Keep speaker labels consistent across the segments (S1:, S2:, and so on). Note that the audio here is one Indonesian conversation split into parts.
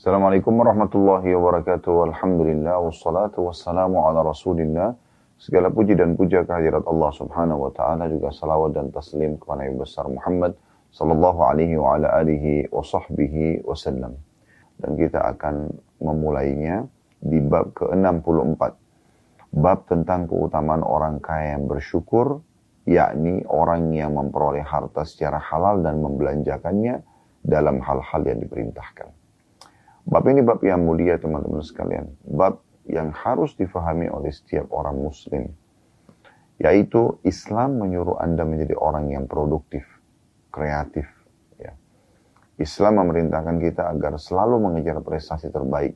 S1: Assalamualaikum warahmatullahi wabarakatuh. Alhamdulillah wassalatu wassalamu ala Rasulillah. Segala puji dan puja kehadirat Allah Subhanahu wa taala juga salawat dan taslim kepada Nabi besar Muhammad sallallahu alaihi wa ala alihi wa sahbihi wasallam. Dan kita akan memulainya di bab ke-64. Bab tentang keutamaan orang kaya yang bersyukur, yakni orang yang memperoleh harta secara halal dan membelanjakannya dalam hal-hal yang diperintahkan. Bab ini bab yang mulia teman-teman sekalian. Bab yang harus difahami oleh setiap orang muslim. Yaitu Islam menyuruh Anda menjadi orang yang produktif, kreatif. Ya. Islam memerintahkan kita agar selalu mengejar prestasi terbaik.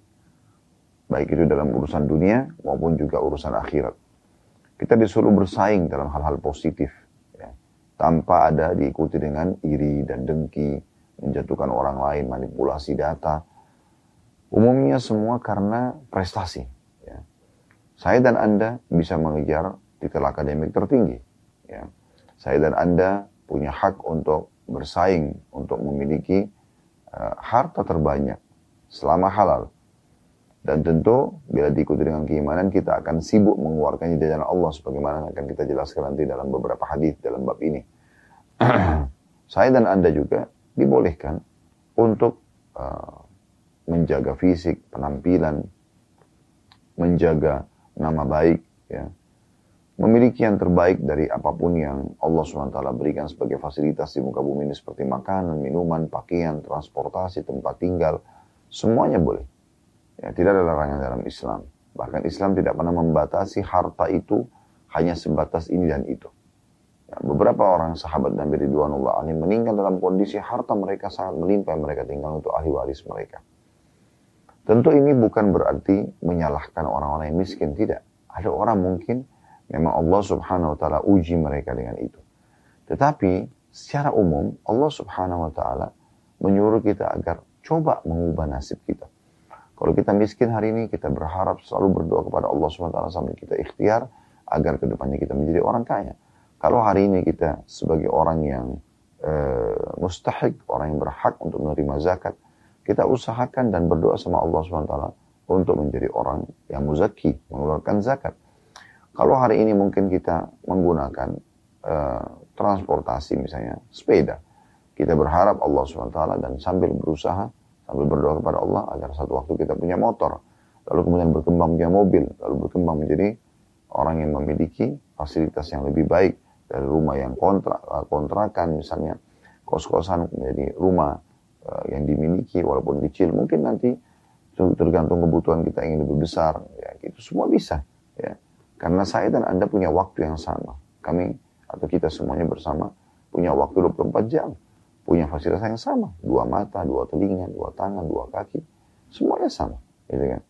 S1: Baik itu dalam urusan dunia maupun juga urusan akhirat. Kita disuruh bersaing dalam hal-hal positif. Ya. Tanpa ada diikuti dengan iri dan dengki, menjatuhkan orang lain, manipulasi data, Umumnya semua karena prestasi. Ya. Saya dan Anda bisa mengejar titel akademik tertinggi. Ya. Saya dan Anda punya hak untuk bersaing, untuk memiliki uh, harta terbanyak selama halal. Dan tentu bila diikuti dengan keimanan kita akan sibuk mengeluarkannya di jalan Allah sebagaimana akan kita jelaskan nanti dalam beberapa hadis dalam bab ini. Saya dan Anda juga dibolehkan untuk uh, menjaga fisik, penampilan, menjaga nama baik, ya. Memiliki yang terbaik dari apa pun yang Allah SWT berikan sebagai fasilitas di muka bumi ini seperti makanan, minuman, pakaian, transportasi, tempat tinggal, semuanya boleh. Ya, tidak ada larangan dalam Islam. Bahkan Islam tidak pernah membatasi harta itu hanya sebatas ini dan itu. Ya, beberapa orang sahabat Nabi Ridwanullah Ali meninggal dalam kondisi harta mereka sangat melimpah mereka tinggal untuk ahli waris mereka. Tentu ini bukan berarti menyalahkan orang-orang yang miskin, tidak. Ada orang mungkin memang Allah subhanahu wa ta'ala uji mereka dengan itu. Tetapi secara umum Allah subhanahu wa ta'ala menyuruh kita agar coba mengubah nasib kita. Kalau kita miskin hari ini, kita berharap selalu berdoa kepada Allah subhanahu wa ta'ala sambil kita ikhtiar agar ke depannya kita menjadi orang kaya. Kalau hari ini kita sebagai orang yang uh, mustahik, orang yang berhak untuk menerima zakat, kita usahakan dan berdoa sama Allah SWT untuk menjadi orang yang muzaki, mengeluarkan zakat. Kalau hari ini mungkin kita menggunakan uh, transportasi misalnya sepeda, kita berharap Allah SWT dan sambil berusaha, sambil berdoa kepada Allah agar satu waktu kita punya motor, lalu kemudian berkembang punya mobil, lalu berkembang menjadi orang yang memiliki fasilitas yang lebih baik dari rumah yang kontra, kontrakan misalnya, kos-kosan menjadi rumah Eh, yang dimiliki walaupun kecil mungkin nanti tergantung kebutuhan kita ingin lebih besar ya itu semua bisa ya. Karena saya dan anda punya waktu yang sama. Kami atau kita semuanya bersama punya waktu 24 jam. Punya fasilitas yang sama. Dua mata dua telinga dua tangan dua kaki. Semuanya sama gitu kan.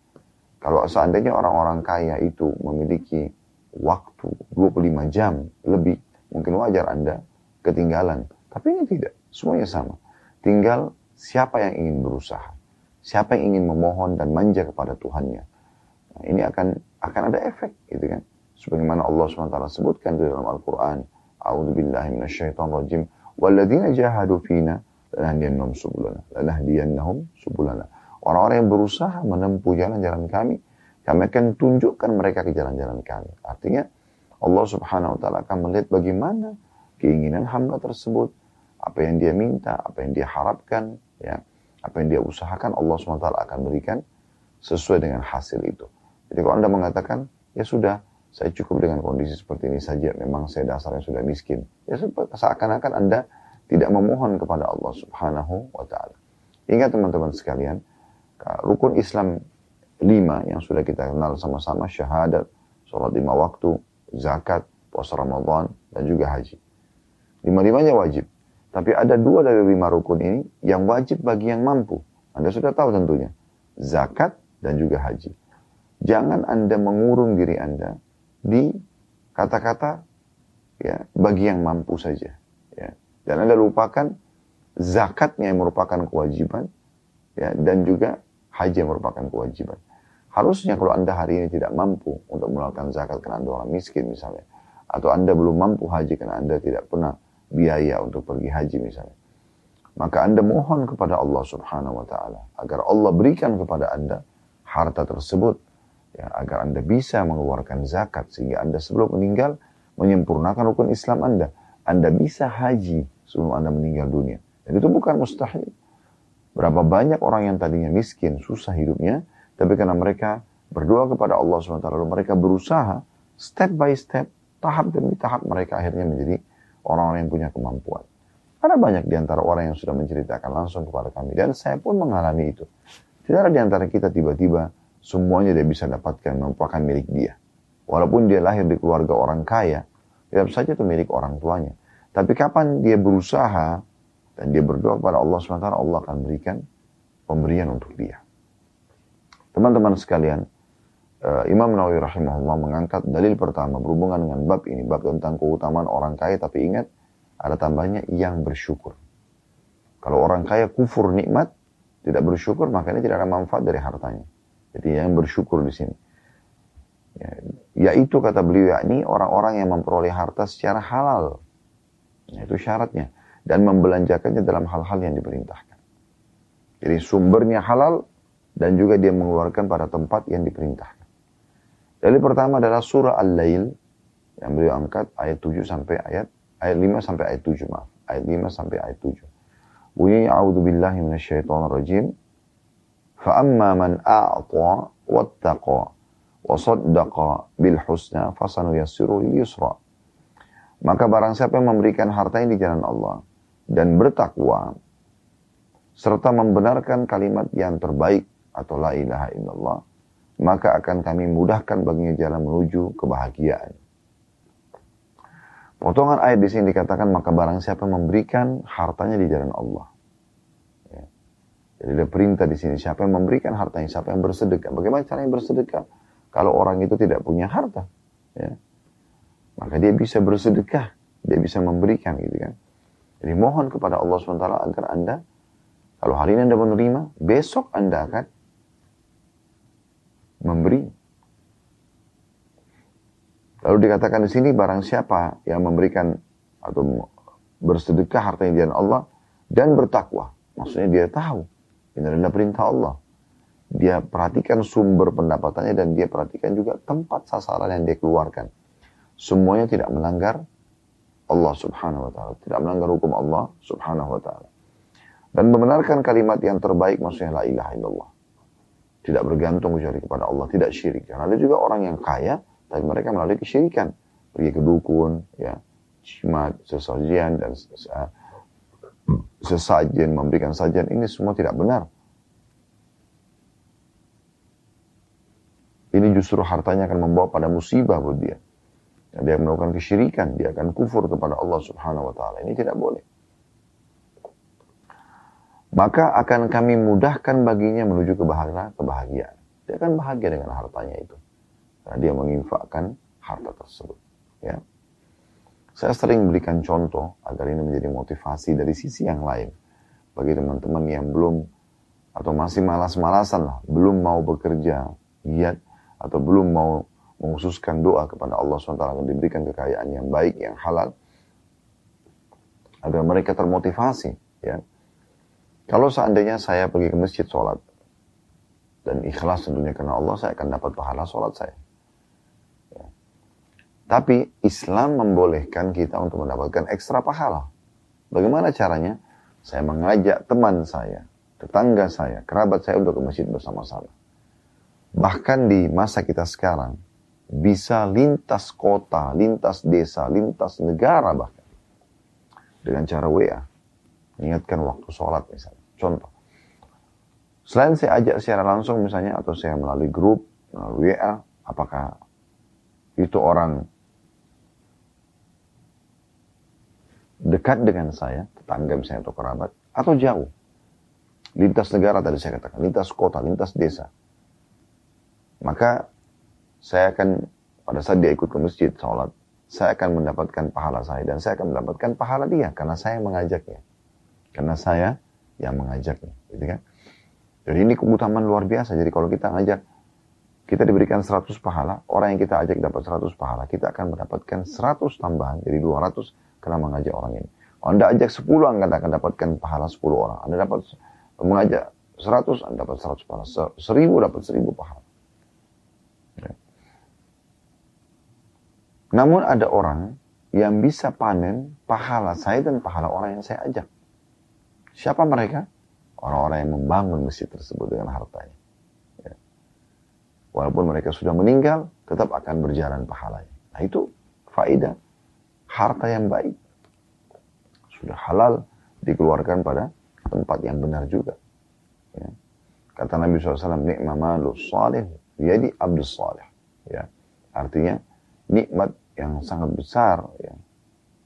S1: Kalau seandainya orang-orang kaya itu memiliki waktu 25 jam lebih mungkin wajar anda ketinggalan. Tapi ini tidak. Semuanya sama. Tinggal Siapa yang ingin berusaha? Siapa yang ingin memohon dan manja kepada Tuhannya? Nah, ini akan akan ada efek, gitu kan? Sebagaimana Allah SWT sebutkan di dalam Al-Quran, A'udzubillahi minasyaitonirrajim. Walladzina jahadu fina lanahdiyannahum subulana. Lanahdiyannahum subulana. Orang-orang yang berusaha menempuh jalan-jalan kami, kami akan tunjukkan mereka ke jalan-jalan kami. Artinya Allah Subhanahu wa taala akan melihat bagaimana keinginan hamba tersebut, apa yang dia minta, apa yang dia harapkan, ya, apa yang dia usahakan Allah SWT akan berikan sesuai dengan hasil itu. Jadi kalau Anda mengatakan, ya sudah, saya cukup dengan kondisi seperti ini saja, memang saya dasarnya sudah miskin. Ya seakan-akan Anda tidak memohon kepada Allah Subhanahu wa taala. Ingat teman-teman sekalian, rukun Islam lima yang sudah kita kenal sama-sama syahadat, sholat lima waktu, zakat, puasa Ramadan, dan juga haji. Lima-limanya wajib. Tapi ada dua dari lima rukun ini yang wajib bagi yang mampu. Anda sudah tahu tentunya. Zakat dan juga haji. Jangan Anda mengurung diri Anda di kata-kata ya bagi yang mampu saja. Ya. Dan Anda lupakan zakatnya yang merupakan kewajiban ya, dan juga haji yang merupakan kewajiban. Harusnya kalau Anda hari ini tidak mampu untuk melakukan zakat karena Anda orang miskin misalnya, atau Anda belum mampu haji karena Anda tidak pernah biaya untuk pergi haji misalnya. maka Anda mohon kepada Allah Subhanahu wa taala agar Allah berikan kepada Anda harta tersebut ya agar Anda bisa mengeluarkan zakat sehingga Anda sebelum meninggal menyempurnakan rukun Islam Anda. Anda bisa haji sebelum Anda meninggal dunia. Dan itu bukan mustahil. Berapa banyak orang yang tadinya miskin, susah hidupnya, tapi karena mereka berdoa kepada Allah SWT, lalu mereka berusaha step by step, tahap demi tahap mereka akhirnya menjadi orang-orang yang punya kemampuan. Ada banyak di antara orang yang sudah menceritakan langsung kepada kami. Dan saya pun mengalami itu. Tidak ada di antara kita tiba-tiba semuanya dia bisa dapatkan merupakan milik dia. Walaupun dia lahir di keluarga orang kaya, tetap saja itu milik orang tuanya. Tapi kapan dia berusaha dan dia berdoa kepada Allah SWT, Allah akan berikan pemberian untuk dia. Teman-teman sekalian, eh, Imam Nawawi rahimahullah mengangkat dalil pertama berhubungan dengan bab ini, bab tentang keutamaan orang kaya, tapi ingat, ada tambahnya yang bersyukur. Kalau orang kaya kufur nikmat, tidak bersyukur, makanya tidak ada manfaat dari hartanya. Jadi yang bersyukur di sini. Ya, yaitu kata beliau yakni orang-orang yang memperoleh harta secara halal. Ya, itu syaratnya. Dan membelanjakannya dalam hal-hal yang diperintahkan. Jadi sumbernya halal dan juga dia mengeluarkan pada tempat yang diperintahkan. Dalil pertama adalah surah Al-Lail yang beliau angkat ayat 7 sampai ayat ayat 5 sampai ayat 7 maaf. Ayat 5 sampai ayat 7. Bunyi a'udzu billahi minasyaitonir rajim. Fa amma man a'ta wattaqa wa saddaqa bil husna fasanuyassiru lil yusra. Maka barang siapa yang memberikan hartanya di jalan Allah dan bertakwa serta membenarkan kalimat yang terbaik atau la ilaha illallah, maka akan kami mudahkan baginya jalan menuju kebahagiaan. Potongan ayat di sini dikatakan maka barang siapa memberikan hartanya di jalan Allah. Ya. Jadi ada perintah di sini siapa yang memberikan hartanya, siapa yang bersedekah. Bagaimana caranya bersedekah? Kalau orang itu tidak punya harta, ya. maka dia bisa bersedekah, dia bisa memberikan gitu kan. Jadi mohon kepada Allah SWT agar anda, kalau hari ini anda menerima, besok anda akan memberi Lalu dikatakan di sini barang siapa yang memberikan atau bersedekah harta yang Allah dan bertakwa. Maksudnya dia tahu ini adalah perintah Allah. Dia perhatikan sumber pendapatannya dan dia perhatikan juga tempat sasaran yang dia keluarkan. Semuanya tidak melanggar Allah subhanahu wa ta'ala. Tidak melanggar hukum Allah subhanahu wa ta'ala. Dan membenarkan kalimat yang terbaik maksudnya la ilaha illallah. Tidak bergantung kecuali kepada Allah. Tidak syirik. Karena ada juga orang yang kaya tapi mereka melalui kesyirikan pergi ke dukun ya jimat sesajian dan sesajen memberikan sajian ini semua tidak benar ini justru hartanya akan membawa pada musibah buat dia dia melakukan kesyirikan dia akan kufur kepada Allah subhanahu wa ta'ala ini tidak boleh maka akan kami mudahkan baginya menuju kebahagiaan, kebahagiaan. Dia akan bahagia dengan hartanya itu. Karena dia menginfakkan harta tersebut. Ya. Saya sering berikan contoh agar ini menjadi motivasi dari sisi yang lain. Bagi teman-teman yang belum atau masih malas-malasan lah, belum mau bekerja giat atau belum mau menghususkan doa kepada Allah SWT agar diberikan kekayaan yang baik, yang halal, agar mereka termotivasi. Ya. Kalau seandainya saya pergi ke masjid sholat, dan ikhlas tentunya karena Allah, saya akan dapat pahala sholat saya. Tapi Islam membolehkan kita untuk mendapatkan ekstra pahala. Bagaimana caranya? Saya mengajak teman saya, tetangga saya, kerabat saya untuk ke masjid bersama-sama. Bahkan di masa kita sekarang, bisa lintas kota, lintas desa, lintas negara bahkan. Dengan cara WA. Ingatkan waktu sholat misalnya. Contoh. Selain saya ajak secara langsung misalnya, atau saya melalui grup, melalui WA, apakah itu orang dekat dengan saya, tetangga misalnya atau kerabat, atau jauh. Lintas negara tadi saya katakan, lintas kota, lintas desa. Maka saya akan, pada saat dia ikut ke masjid, sholat, saya akan mendapatkan pahala saya dan saya akan mendapatkan pahala dia karena saya mengajaknya. Karena saya yang mengajaknya, gitu kan? Jadi ini keutamaan luar biasa. Jadi kalau kita ngajak, kita diberikan 100 pahala, orang yang kita ajak dapat 100 pahala, kita akan mendapatkan 100 tambahan, jadi 200 karena mengajak orang ini. Anda ajak 10, Anda akan dapatkan pahala 10 orang. Anda dapat mengajak 100, Anda dapat 100 pahala. 1000 dapat 1000 pahala. Ya. Namun ada orang yang bisa panen pahala saya dan pahala orang yang saya ajak. Siapa mereka? Orang-orang yang membangun masjid tersebut dengan hartanya. Ya. Walaupun mereka sudah meninggal, tetap akan berjalan pahalanya. Nah itu faidah harta yang baik sudah halal dikeluarkan pada tempat yang benar juga. Ya. Kata Nabi SAW, nikma malu salih, jadi abdus salih. Ya. Artinya, nikmat yang sangat besar ya.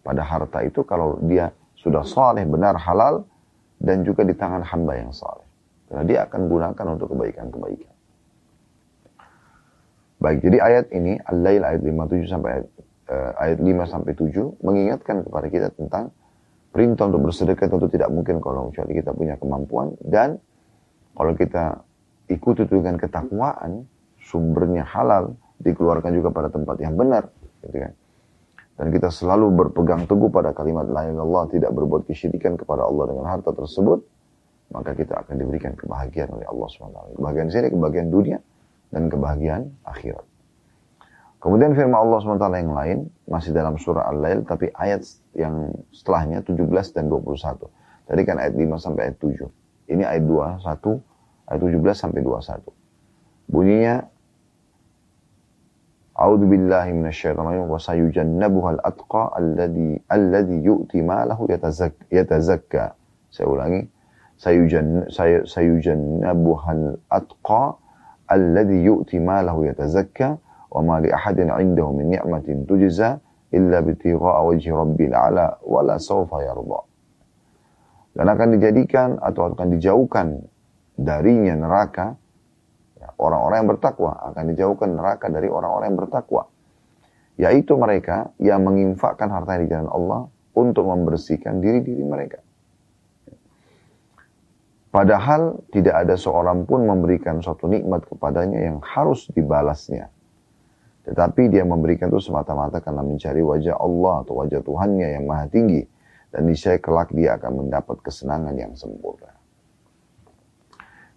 S1: pada harta itu kalau dia sudah saleh, benar, halal, dan juga di tangan hamba yang saleh. Karena dia akan gunakan untuk kebaikan-kebaikan. Baik, jadi ayat ini, Al-Lail ayat 57 sampai ayat, uh, ayat 5 sampai 7 mengingatkan kepada kita tentang perintah untuk bersedekah tentu tidak mungkin kalau kecuali kita punya kemampuan dan kalau kita ikuti dengan ketakwaan sumbernya halal dikeluarkan juga pada tempat yang benar gitu kan dan kita selalu berpegang teguh pada kalimat la Allah tidak berbuat kesyirikan kepada Allah dengan harta tersebut maka kita akan diberikan kebahagiaan oleh Allah SWT kebahagiaan sini kebahagiaan dunia dan kebahagiaan akhirat Kemudian firman Allah SWT yang lain, masih dalam surah Al-Lail, tapi ayat yang setelahnya 17 dan 21. Tadi kan ayat 5 sampai ayat 7. Ini ayat 21, ayat 17 sampai 21. Bunyinya, أعوذ بالله من الشيطان الرجيم وسيجنبها الأتقى الذي الذي يؤتي ماله يتزكى. يتزكى سيجن سيجنبها الأتقى الذي يؤتي ماله يتزكى وما لأحد عنده من نعمة تجزى إلا ابتغاء وجه ربي الأعلى ولا سوف يرضى. Dan akan dijadikan atau akan dijauhkan darinya neraka orang-orang yang bertakwa akan dijauhkan neraka dari orang-orang yang bertakwa yaitu mereka yang menginfakkan harta di jalan Allah untuk membersihkan diri-diri mereka padahal tidak ada seorang pun memberikan suatu nikmat kepadanya yang harus dibalasnya tetapi dia memberikan itu semata-mata karena mencari wajah Allah atau wajah Tuhannya yang maha tinggi. Dan niscaya kelak dia akan mendapat kesenangan yang sempurna.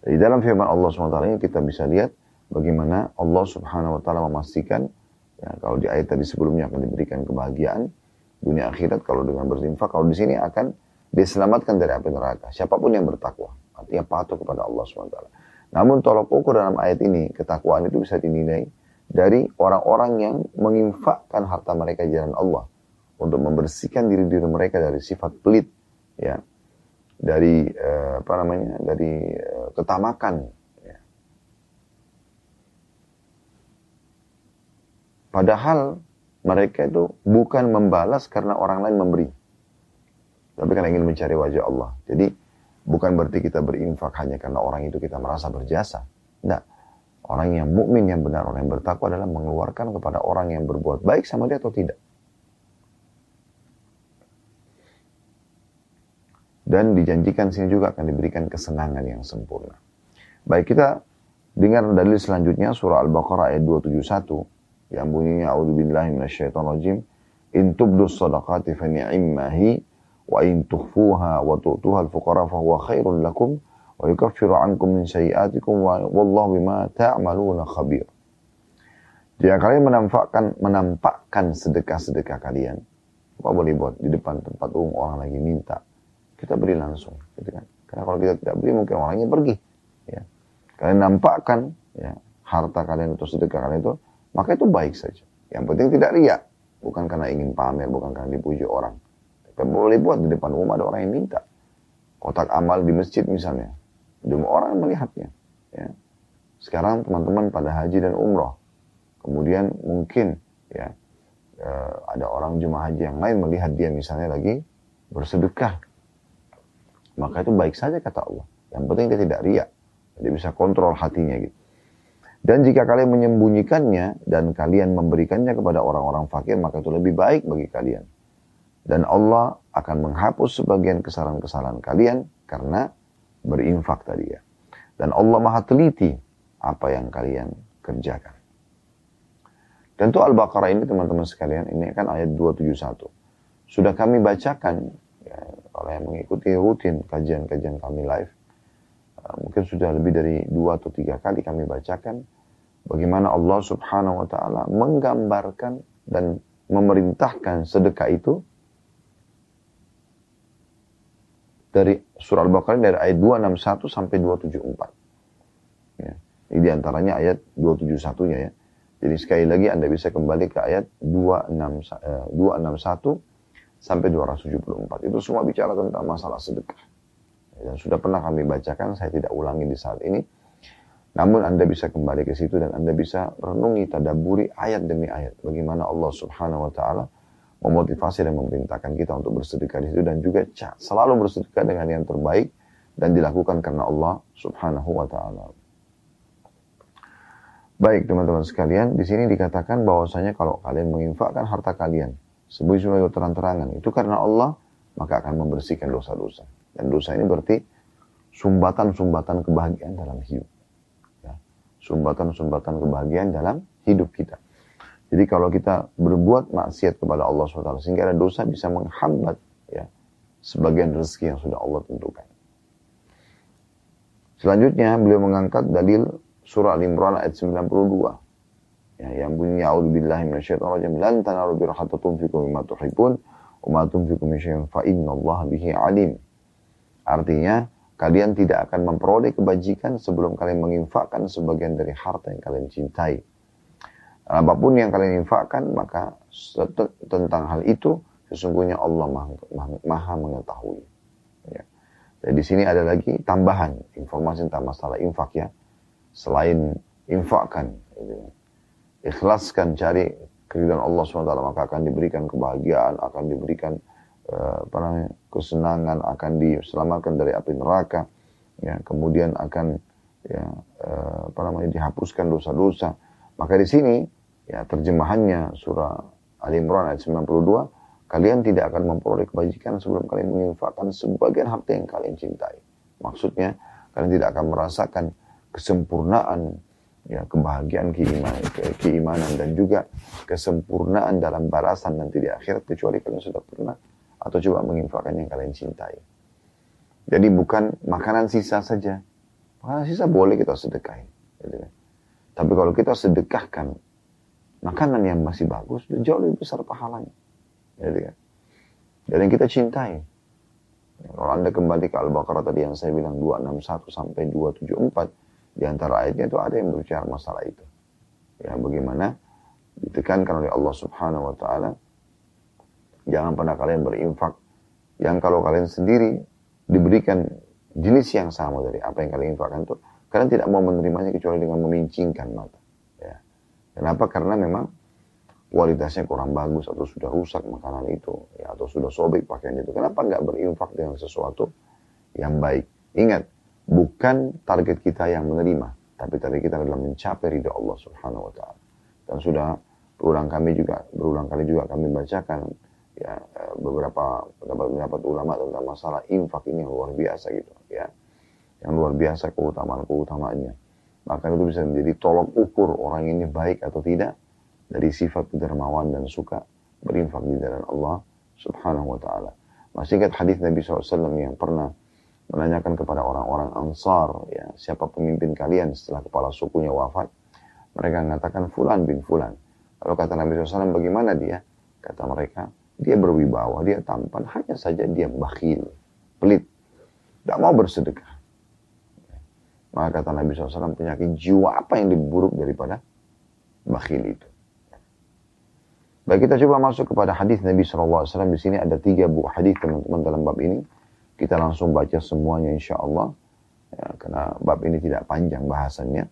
S1: Di dalam firman Allah SWT ini kita bisa lihat bagaimana Allah Subhanahu Wa Taala memastikan ya, kalau di ayat tadi sebelumnya akan diberikan kebahagiaan dunia akhirat kalau dengan berinfak kalau di sini akan diselamatkan dari api neraka siapa pun yang bertakwa artinya patuh kepada Allah SWT. Namun tolok ukur dalam ayat ini ketakwaan itu bisa dinilai dari orang-orang yang menginfakkan harta mereka jalan Allah untuk membersihkan diri-diri mereka dari sifat pelit ya dari uh, apa namanya dari uh, ketamakan ya. padahal mereka itu bukan membalas karena orang lain memberi tapi karena ingin mencari wajah Allah jadi bukan berarti kita berinfak hanya karena orang itu kita merasa berjasa enggak Orang yang mukmin yang benar, orang yang bertakwa adalah mengeluarkan kepada orang yang berbuat baik sama dia atau tidak. Dan dijanjikan sini juga akan diberikan kesenangan yang sempurna. Baik kita dengar dalil selanjutnya surah Al-Baqarah ayat 271 yang bunyinya a'udzubillahi minasyaitonirrajim in tubdus sadaqati fa ni'mahi wa in tukhfuha wa tu'tuha al-fuqara fa huwa khairul lakum wa yukaffiru ankum min sayiatikum wallahu bima ta'maluna khabir. Jika kalian menampakkan menampakkan sedekah-sedekah kalian, apa boleh buat di depan tempat umum orang lagi minta, kita beri langsung, gitu kan? Karena kalau kita tidak beri mungkin orangnya pergi. Ya. Kalian nampakkan ya, harta kalian atau sedekah kalian itu, maka itu baik saja. Yang penting tidak riak, bukan karena ingin pamer, bukan karena dipuji orang. Tapi boleh buat di depan umum ada orang yang minta. Kotak amal di masjid misalnya, demi orang melihatnya. Ya. Sekarang teman-teman pada haji dan umroh, kemudian mungkin ya eh, ada orang jemaah haji yang lain melihat dia misalnya lagi bersedekah, maka itu baik saja kata Allah. Yang penting dia tidak riak, dia bisa kontrol hatinya gitu. Dan jika kalian menyembunyikannya dan kalian memberikannya kepada orang-orang fakir, maka itu lebih baik bagi kalian. Dan Allah akan menghapus sebagian kesalahan-kesalahan kalian karena berinfak tadi ya. Dan Allah maha teliti apa yang kalian kerjakan. Tentu Al-Baqarah ini teman-teman sekalian, ini kan ayat 271. Sudah kami bacakan Ya, kalau yang mengikuti rutin kajian-kajian kami live, uh, mungkin sudah lebih dari dua atau tiga kali kami bacakan bagaimana Allah Subhanahu wa taala menggambarkan dan memerintahkan sedekah itu dari surah Al-Baqarah dari ayat 261 sampai 274. Ya. Ini di antaranya ayat 271-nya ya. Jadi sekali lagi Anda bisa kembali ke ayat 26, 261 eh, sampai 274. Itu semua bicara tentang masalah sedekah. Dan sudah pernah kami bacakan, saya tidak ulangi di saat ini. Namun Anda bisa kembali ke situ dan Anda bisa renungi, tadaburi ayat demi ayat. Bagaimana Allah subhanahu wa ta'ala memotivasi dan memerintahkan kita untuk bersedekah di situ. Dan juga selalu bersedekah dengan yang terbaik dan dilakukan karena Allah subhanahu wa ta'ala. Baik teman-teman sekalian, di sini dikatakan bahwasanya kalau kalian menginfakkan harta kalian sebagai terang-terangan itu karena Allah, maka akan membersihkan dosa-dosa. Dan dosa ini berarti sumbatan-sumbatan kebahagiaan dalam hidup. Ya. Sumbatan-sumbatan kebahagiaan dalam hidup kita. Jadi kalau kita berbuat maksiat kepada Allah SWT sehingga ada dosa bisa menghambat ya sebagian rezeki yang sudah Allah tentukan. Selanjutnya beliau mengangkat dalil surah Al-Imran ayat 92. Ya, yang bunyi a'udzubillahi minasyaitonir rajim lan tanalu birra hatta tunfiqu mimma tuhibbun wa ma tunfiqu min syai'in fa innallaha bihi alim. Artinya kalian tidak akan memperoleh kebajikan sebelum kalian menginfakkan sebagian dari harta yang kalian cintai. Dan apa pun yang kalian infakkan, maka tentang hal itu sesungguhnya Allah maha, maha, maha mengetahui. Ya. Dan di sini ada lagi tambahan informasi tentang masalah infak ya selain infakkan gitu. Ikhlaskan cari keridhaan Allah SWT maka akan diberikan kebahagiaan akan diberikan uh, apa namanya kesenangan akan diselamatkan dari api neraka ya. Kemudian akan ya uh, apa namanya dihapuskan dosa-dosa. Maka di sini ya terjemahannya surah Ali Imran ayat 92 kalian tidak akan memperoleh kebajikan sebelum kalian menginfakkan sebagian harta yang kalian cintai. Maksudnya kalian tidak akan merasakan kesempurnaan ya kebahagiaan keimanan, ke, keimanan dan juga kesempurnaan dalam balasan nanti di akhirat kecuali kalian sudah pernah atau coba menginfakkan yang kalian cintai. Jadi bukan makanan sisa saja. Makanan sisa boleh kita sedekahin. Gitu kan. Tapi kalau kita sedekahkan makanan yang masih bagus, jauh lebih besar pahalanya. Gitu kan. Dan yang kita cintai. Kalau Anda kembali ke Al-Baqarah tadi yang saya bilang 261 sampai 274, di antara ayatnya itu ada yang berbicara masalah itu. Ya, bagaimana ditekankan oleh Allah Subhanahu wa taala jangan pernah kalian berinfak yang kalau kalian sendiri diberikan jenis yang sama dari apa yang kalian infakkan itu kalian tidak mau menerimanya kecuali dengan memincingkan mata. Ya. Kenapa? Karena memang kualitasnya kurang bagus atau sudah rusak makanan itu ya atau sudah sobek pakaian itu. Kenapa nggak berinfak dengan sesuatu yang baik? Ingat, bukan target kita yang menerima, tapi target kita adalah mencapai ridha Allah Subhanahu wa taala. Dan sudah berulang kami juga berulang kali juga kami bacakan ya eh, beberapa pendapat-pendapat ulama tentang masalah infak ini yang luar biasa gitu ya. Yang luar biasa keutamaan-keutamaannya. Maka itu bisa menjadi tolok ukur orang ini baik atau tidak dari sifat dermawan dan suka berinfak di jalan Allah Subhanahu wa taala. Masih ingat hadis Nabi SAW yang pernah menanyakan kepada orang-orang Ansar, ya, siapa pemimpin kalian setelah kepala sukunya wafat. Mereka mengatakan Fulan bin Fulan. Lalu kata Nabi SAW, bagaimana dia? Kata mereka, dia berwibawa, dia tampan, hanya saja dia bakhil, pelit, tidak mau bersedekah. Maka kata Nabi SAW, penyakit jiwa apa yang lebih buruk daripada bakhil itu? Baik kita coba masuk kepada hadis Nabi SAW. Di sini ada tiga buku hadis teman-teman dalam bab ini. Kita langsung baca semuanya insya Allah. Ya, karena bab ini tidak panjang bahasannya.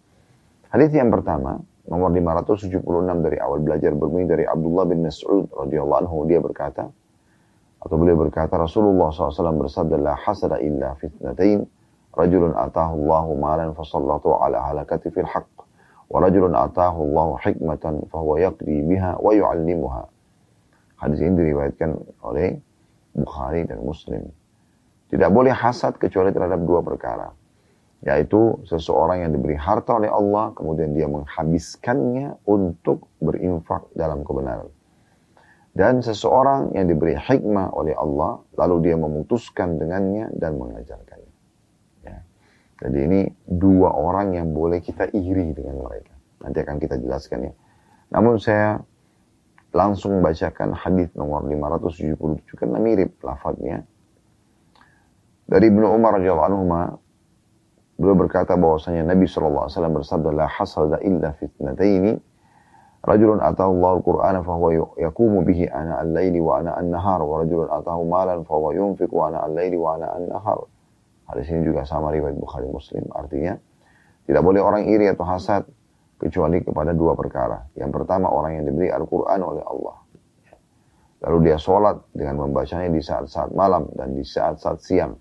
S1: Hadis yang pertama, nomor 576 dari awal belajar berbunyi dari Abdullah bin Mas'ud radhiyallahu anhu dia berkata atau beliau berkata Rasulullah SAW bersabda la hasada illa fitnatain rajulun atahu Allahu malan fasallatu ala halakati fil haqq wa rajulun atahu Allahu hikmatan fahuwa yaqdi biha wa yu'allimuha hadis ini diriwayatkan oleh Bukhari dan Muslim tidak boleh hasad kecuali terhadap dua perkara. Yaitu seseorang yang diberi harta oleh Allah, kemudian dia menghabiskannya untuk berinfak dalam kebenaran. Dan seseorang yang diberi hikmah oleh Allah, lalu dia memutuskan dengannya dan mengajarkannya. Ya. Jadi ini dua orang yang boleh kita iri dengan mereka. Nanti akan kita jelaskan ya. Namun saya langsung bacakan hadis nomor 577 karena mirip lafadznya. Dari Ibnu Umar radhiyallahu anhu beliau berkata bahwasanya Nabi SAW bersabda la hasada illa fitnataini Rajulun atahu Allah Al-Quran fahuwa yakumu bihi ana al-laili wa ana an-nahar wa rajulun atahu malan fahuwa yunfiqu ana al-laili wa ana an-nahar. Hadis ini juga sama riwayat Bukhari Muslim. Artinya, tidak boleh orang iri atau hasad kecuali kepada dua perkara. Yang pertama orang yang diberi Al-Quran oleh Allah. Lalu dia sholat dengan membacanya di saat-saat malam dan di saat-saat siang.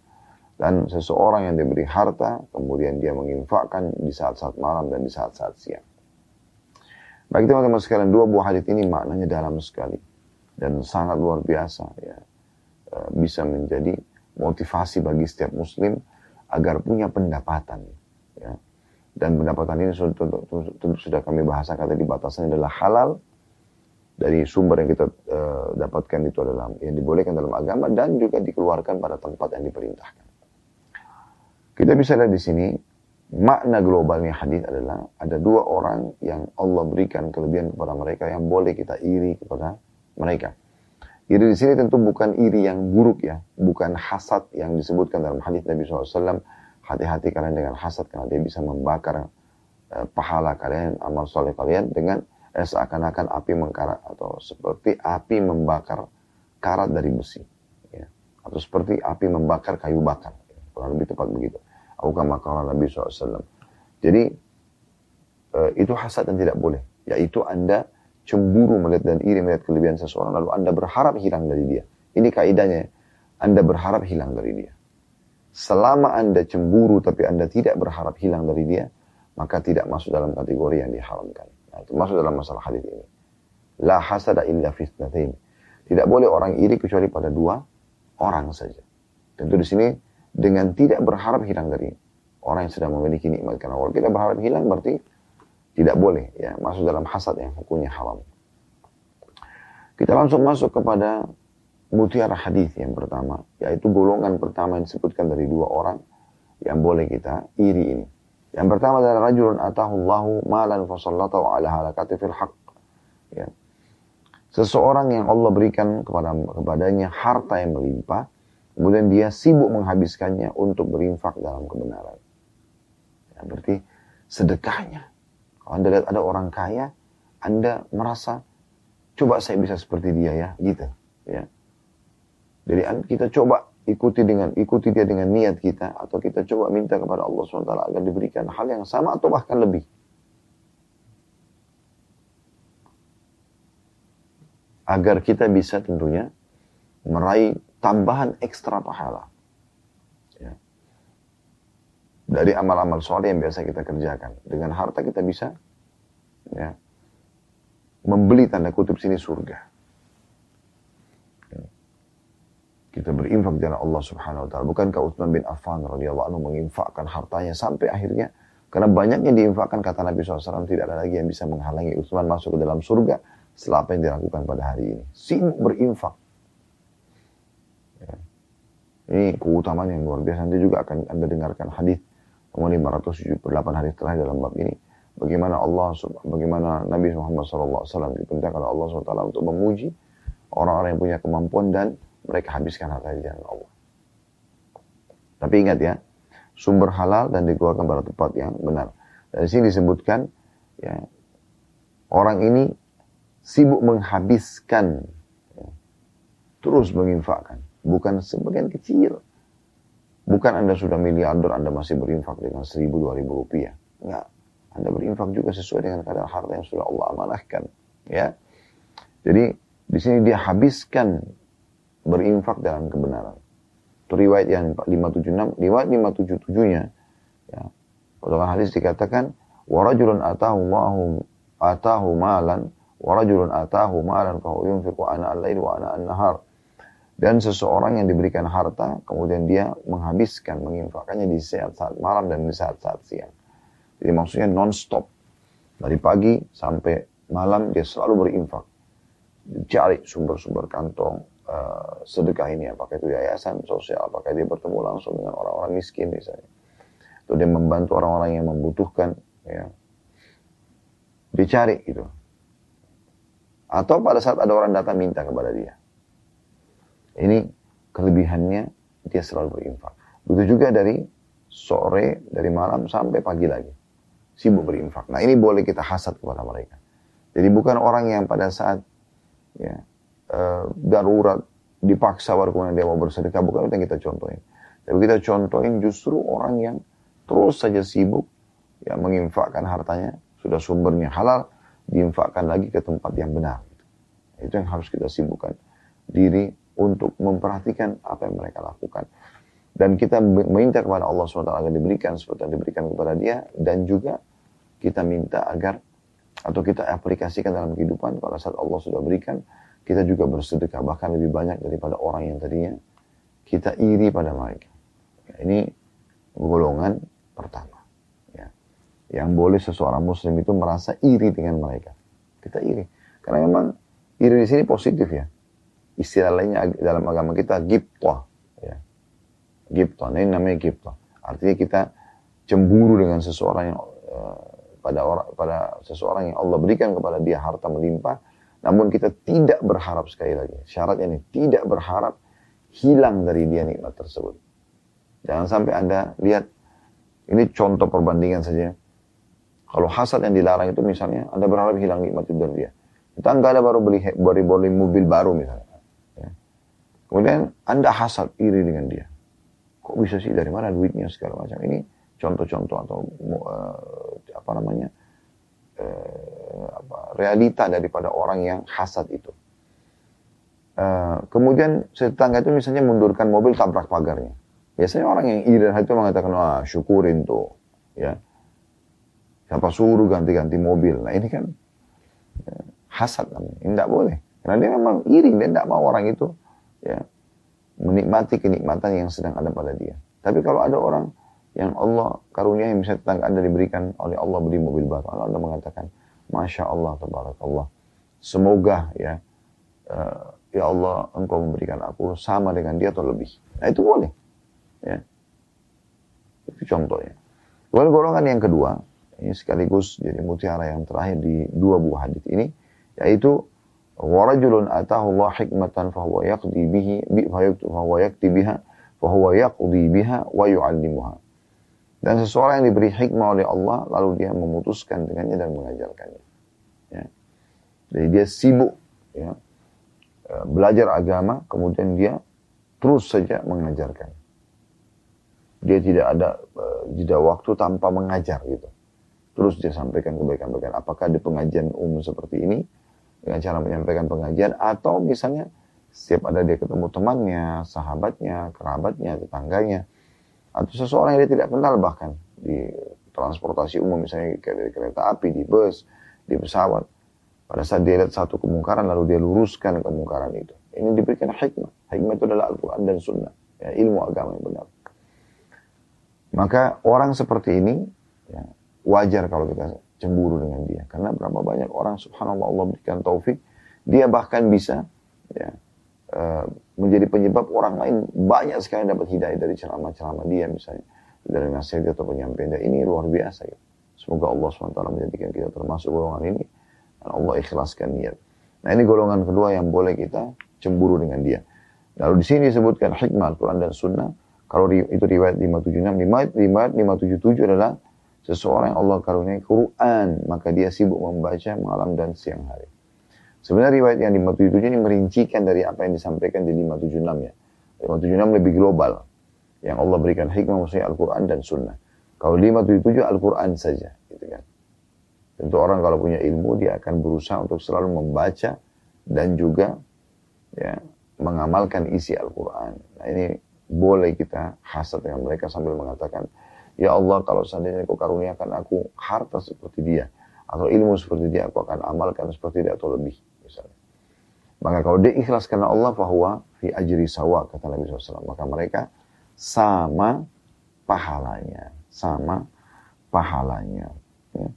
S1: Dan seseorang yang diberi harta, kemudian dia menginfakkan di saat-saat malam dan di saat-saat siang. Baik teman-teman sekalian, dua buah hadis ini maknanya dalam sekali dan sangat luar biasa ya. E, bisa menjadi motivasi bagi setiap muslim agar punya pendapatan ya. Dan pendapatan ini sudah, kami bahasakan tadi batasannya adalah halal dari sumber yang kita uh, dapatkan itu adalah yang dibolehkan dalam agama dan juga dikeluarkan pada tempat yang diperintahkan. Kita bisa lihat di sini makna globalnya hadis adalah ada dua orang yang Allah berikan kelebihan kepada mereka yang boleh kita iri kepada mereka. Iri di sini tentu bukan iri yang buruk ya, bukan hasad yang disebutkan dalam hadis Nabi SAW. Hati-hati kalian dengan hasad karena dia bisa membakar eh, pahala kalian, amal soleh kalian dengan eh, seakan-akan api mengkarat atau seperti api membakar karat dari besi, ya. atau seperti api membakar kayu bakar, kurang lebih tepat begitu. Aku kama Nabi SAW. Jadi uh, itu hasad dan tidak boleh. Yaitu Anda cemburu melihat dan iri melihat kelebihan seseorang lalu Anda berharap hilang dari dia. Ini kaidahnya. Anda berharap hilang dari dia. Selama Anda cemburu tapi Anda tidak berharap hilang dari dia, maka tidak masuk dalam kategori yang diharamkan. Nah, itu masuk dalam masalah hadis ini. La hasada illa fitnatain. Tidak boleh orang iri kecuali pada dua orang saja. Tentu di sini dengan tidak berharap hilang dari orang yang sedang memiliki nikmat. Karena kalau kita berharap hilang berarti tidak boleh ya masuk dalam hasad yang hukumnya haram. Kita langsung masuk kepada mutiara hadis yang pertama, yaitu golongan pertama yang disebutkan dari dua orang yang boleh kita iri ini. Yang pertama adalah rajulun atahullahu malan fasallatahu ala halakati fil haq. Ya. Seseorang yang Allah berikan kepada kepadanya harta yang melimpah, Kemudian dia sibuk menghabiskannya untuk berinfak dalam kebenaran. Ya, berarti sedekahnya. Kalau Anda lihat ada orang kaya, Anda merasa, coba saya bisa seperti dia ya, gitu. Ya. Jadi kita coba ikuti dengan ikuti dia dengan niat kita atau kita coba minta kepada Allah SWT agar diberikan hal yang sama atau bahkan lebih. Agar kita bisa tentunya meraih tambahan ekstra pahala. Ya. Dari amal-amal soleh yang biasa kita kerjakan. Dengan harta kita bisa ya, membeli tanda kutip sini surga. Ya. Kita berinfak jalan Allah subhanahu wa ta'ala. Bukankah Uthman bin Affan radhiyallahu anhu menginfakkan hartanya sampai akhirnya karena banyaknya diinfakkan kata Nabi SAW tidak ada lagi yang bisa menghalangi Uthman masuk ke dalam surga setelah yang dilakukan pada hari ini. Sibuk berinfak ini keutamaan yang luar biasa. Nanti juga akan Anda dengarkan hadis nomor 578 hadis terakhir dalam bab ini. Bagaimana Allah, bagaimana Nabi Muhammad SAW diperintahkan oleh Allah SWT untuk memuji orang-orang yang punya kemampuan dan mereka habiskan harta di jalan Allah. Tapi ingat ya, sumber halal dan dikeluarkan pada tempat yang benar. Dari sini disebutkan, ya, orang ini sibuk menghabiskan, ya, terus menginfakkan bukan sebagian kecil. Bukan Anda sudah miliarder, Anda masih berinfak dengan seribu, dua ribu rupiah. Enggak. Anda berinfak juga sesuai dengan kadar harta yang sudah Allah amanahkan. Ya. Jadi, di sini dia habiskan berinfak dalam kebenaran. Itu riwayat yang 576, riwayat 577-nya. Ya. Potongan hadis dikatakan, atahu Allahu atahu malan, warajulun atahu malan, fahu yunfiqu ana al-lail wa ana an-nahar. Dan seseorang yang diberikan harta, kemudian dia menghabiskan, menginfakkannya di saat-saat malam dan di saat-saat siang. Jadi maksudnya non-stop. Dari pagi sampai malam dia selalu berinfak. cari sumber-sumber kantong uh, sedekah ini, apakah itu yayasan sosial, apakah dia bertemu langsung dengan orang-orang miskin misalnya, atau dia membantu orang-orang yang membutuhkan, ya, dicari gitu. Atau pada saat ada orang datang minta kepada dia. Ini kelebihannya dia selalu berinfak. Begitu juga dari sore, dari malam sampai pagi lagi. Sibuk berinfak. Nah ini boleh kita hasad kepada mereka. Jadi bukan orang yang pada saat ya, uh, darurat dipaksa kemudian dia mau bersedekah bukan itu yang kita contohin tapi kita contohin justru orang yang terus saja sibuk ya menginfakkan hartanya sudah sumbernya halal diinfakkan lagi ke tempat yang benar itu yang harus kita sibukkan diri untuk memperhatikan apa yang mereka lakukan dan kita meminta kepada Allah SWT agar diberikan seperti yang diberikan kepada dia dan juga kita minta agar atau kita aplikasikan dalam kehidupan pada saat Allah sudah berikan kita juga bersedekah bahkan lebih banyak daripada orang yang tadinya kita iri pada mereka. Ya, ini golongan pertama. Ya. Yang boleh seseorang muslim itu merasa iri dengan mereka. Kita iri. Karena memang iri di sini positif ya. Istilah lainnya dalam agama kita gipta. Ya. Gipta. Nah, ini namanya gipta. Artinya kita cemburu dengan seseorang yang uh, pada orang pada seseorang yang Allah berikan kepada dia harta melimpah namun kita tidak berharap sekali lagi. Syaratnya ini tidak berharap hilang dari dia nikmat tersebut. Jangan sampai Anda lihat, ini contoh perbandingan saja. Kalau hasad yang dilarang itu misalnya, Anda berharap hilang nikmat itu dari dia. Kita nggak ada baru beli, baru beli mobil baru misalnya. Kemudian Anda hasad iri dengan dia. Kok bisa sih dari mana duitnya segala macam. Ini contoh-contoh atau uh, apa namanya uh, apa, realita daripada orang yang hasad itu. Uh, kemudian tetangga itu misalnya mundurkan mobil tabrak pagarnya. Biasanya orang yang iri itu mengatakan, wah syukurin tuh. ya Siapa suruh ganti-ganti mobil. Nah ini kan hasad namanya. Ini tidak boleh. Karena dia memang iri, dia tidak mau orang itu ya menikmati kenikmatan yang sedang ada pada dia. Tapi kalau ada orang yang Allah karunia yang bisa tetangga Anda diberikan oleh Allah beri mobil baru. Allah Anda mengatakan, Masya Allah, Tabarakallah. Semoga ya, uh, ya Allah engkau memberikan aku sama dengan dia atau lebih. Nah itu boleh. Ya. Itu contohnya. Lalu golongan yang kedua, ini sekaligus jadi mutiara yang terakhir di dua buah hadis ini, yaitu atahu Allah hikmatan fahuwa yaqdi bihi fahuwa yaqdi biha fahuwa yaqdi biha wa yu'allimuha. Dan seseorang yang diberi hikmah oleh Allah, lalu dia memutuskan dengannya dan mengajarkannya. Ya. Jadi dia sibuk ya, e, belajar agama, kemudian dia terus saja mengajarkan. Dia tidak ada uh, jeda waktu tanpa mengajar gitu. Terus dia sampaikan kebaikan-kebaikan. Apakah di pengajian umum seperti ini, dengan cara menyampaikan pengajian, atau misalnya setiap ada dia ketemu temannya, sahabatnya, kerabatnya, tetangganya, atau seseorang yang dia tidak kenal bahkan di transportasi umum misalnya kayak di kereta api, di bus, di pesawat. Pada saat dia lihat satu kemungkaran lalu dia luruskan kemungkaran itu. Ini diberikan hikmah. Hikmah itu adalah Al-Quran dan Sunnah. Ya, ilmu agama yang benar. Maka orang seperti ini ya, wajar kalau kita cemburu dengan dia. Karena berapa banyak orang subhanallah Allah berikan taufik. Dia bahkan bisa ya, uh, menjadi penyebab orang lain banyak sekali dapat hidayah dari ceramah-ceramah dia misalnya dari nasihat atau penyampaian dia ini luar biasa ya. Semoga Allah SWT menjadikan kita termasuk golongan ini dan Allah ikhlaskan niat. Nah ini golongan kedua yang boleh kita cemburu dengan dia. Lalu di sini disebutkan hikmah Al-Quran dan Sunnah. Kalau itu riwayat 576, riwayat 577 adalah seseorang yang Allah karuniai Quran, maka dia sibuk membaca malam dan siang hari. Sebenarnya riwayat yang 577 ini merincikan dari apa yang disampaikan di 576 ya. 576 lebih global. Yang Allah berikan hikmah maksudnya Al-Quran dan Sunnah. Kalau 577 Al-Quran saja. Gitu kan. Tentu orang kalau punya ilmu dia akan berusaha untuk selalu membaca dan juga ya, mengamalkan isi Al-Quran. Nah ini boleh kita hasad dengan mereka sambil mengatakan, Ya Allah kalau seandainya kau karuniakan aku harta seperti dia, atau ilmu seperti dia, aku akan amalkan seperti dia atau lebih misalnya. Maka kalau dia ikhlas karena Allah, bahwa fi ajri sawa, kata Nabi SAW. Maka mereka sama pahalanya. Sama pahalanya. Ya.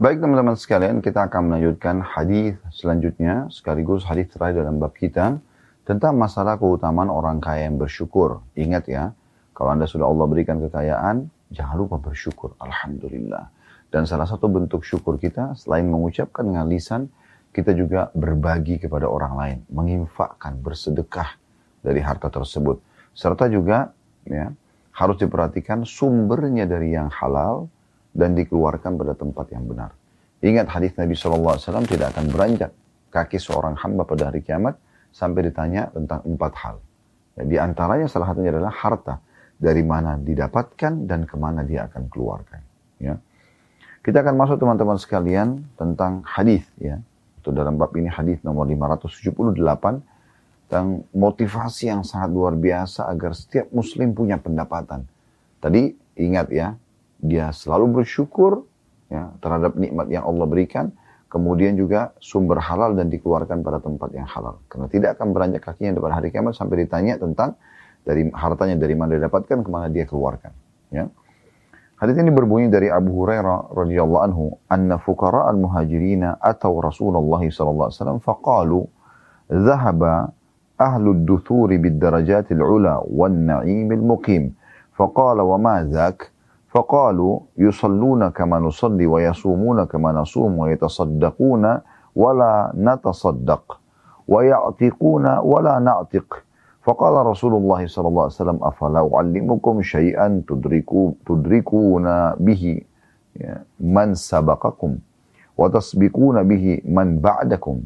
S1: Baik teman-teman sekalian, kita akan melanjutkan hadis selanjutnya, sekaligus hadis terakhir dalam bab kita tentang masalah keutamaan orang kaya yang bersyukur. Ingat ya, kalau Anda sudah Allah berikan kekayaan, jangan lupa bersyukur. Alhamdulillah. Dan salah satu bentuk syukur kita, selain mengucapkan dengan lisan, kita juga berbagi kepada orang lain, menginfakkan, bersedekah dari harta tersebut. Serta juga ya, harus diperhatikan sumbernya dari yang halal, dan dikeluarkan pada tempat yang benar. Ingat hadis Nabi SAW tidak akan beranjak kaki seorang hamba pada hari kiamat sampai ditanya tentang empat hal. Ya, di antaranya salah satunya adalah harta. Dari mana didapatkan dan ke mana dia akan keluarkan. Ya. Kita akan masuk teman-teman sekalian tentang hadis ya. Itu dalam bab ini hadis nomor 578 tentang motivasi yang sangat luar biasa agar setiap muslim punya pendapatan. Tadi ingat ya, dia selalu bersyukur ya, terhadap nikmat yang Allah berikan, kemudian juga sumber halal dan dikeluarkan pada tempat yang halal. Karena tidak akan beranjak kakinya pada hari kiamat sampai ditanya tentang dari hartanya dari mana didapatkan, kemana dia keluarkan. Ya. Hadis ini berbunyi dari Abu Hurairah radhiyallahu anhu, "Anna fuqara al-muhajirina atau Rasulullah sallallahu alaihi wasallam faqalu, "Dhahaba ahlu ad-duthuri bid-darajatil ula wan na'imil muqim." فقال وما ذاك فقالوا يصلون كما نصلي ويصومون كما نصوم ويتصدقون ولا نتصدق ويعتقون ولا نعتق فقال رسول الله صلى الله عليه وسلم أفلا أعلمكم شيئا تدركوا تدركون به من سبقكم وتسبقون به من بعدكم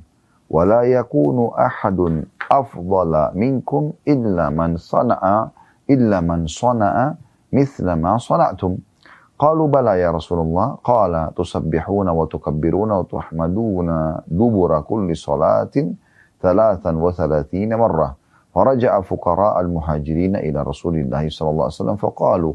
S1: ولا يكون أحد أفضل منكم إلا من صنع إلا من صنع مثل ما صنعتم. قالوا بلى يا رسول الله. قال تسبحون وتكبرون وتحمدون دبر كل صلاة ثلاثا وثلاثين مرة. Faraja'a fuqara al-muhajirina ila Rasulillah sallallahu alaihi wasallam faqalu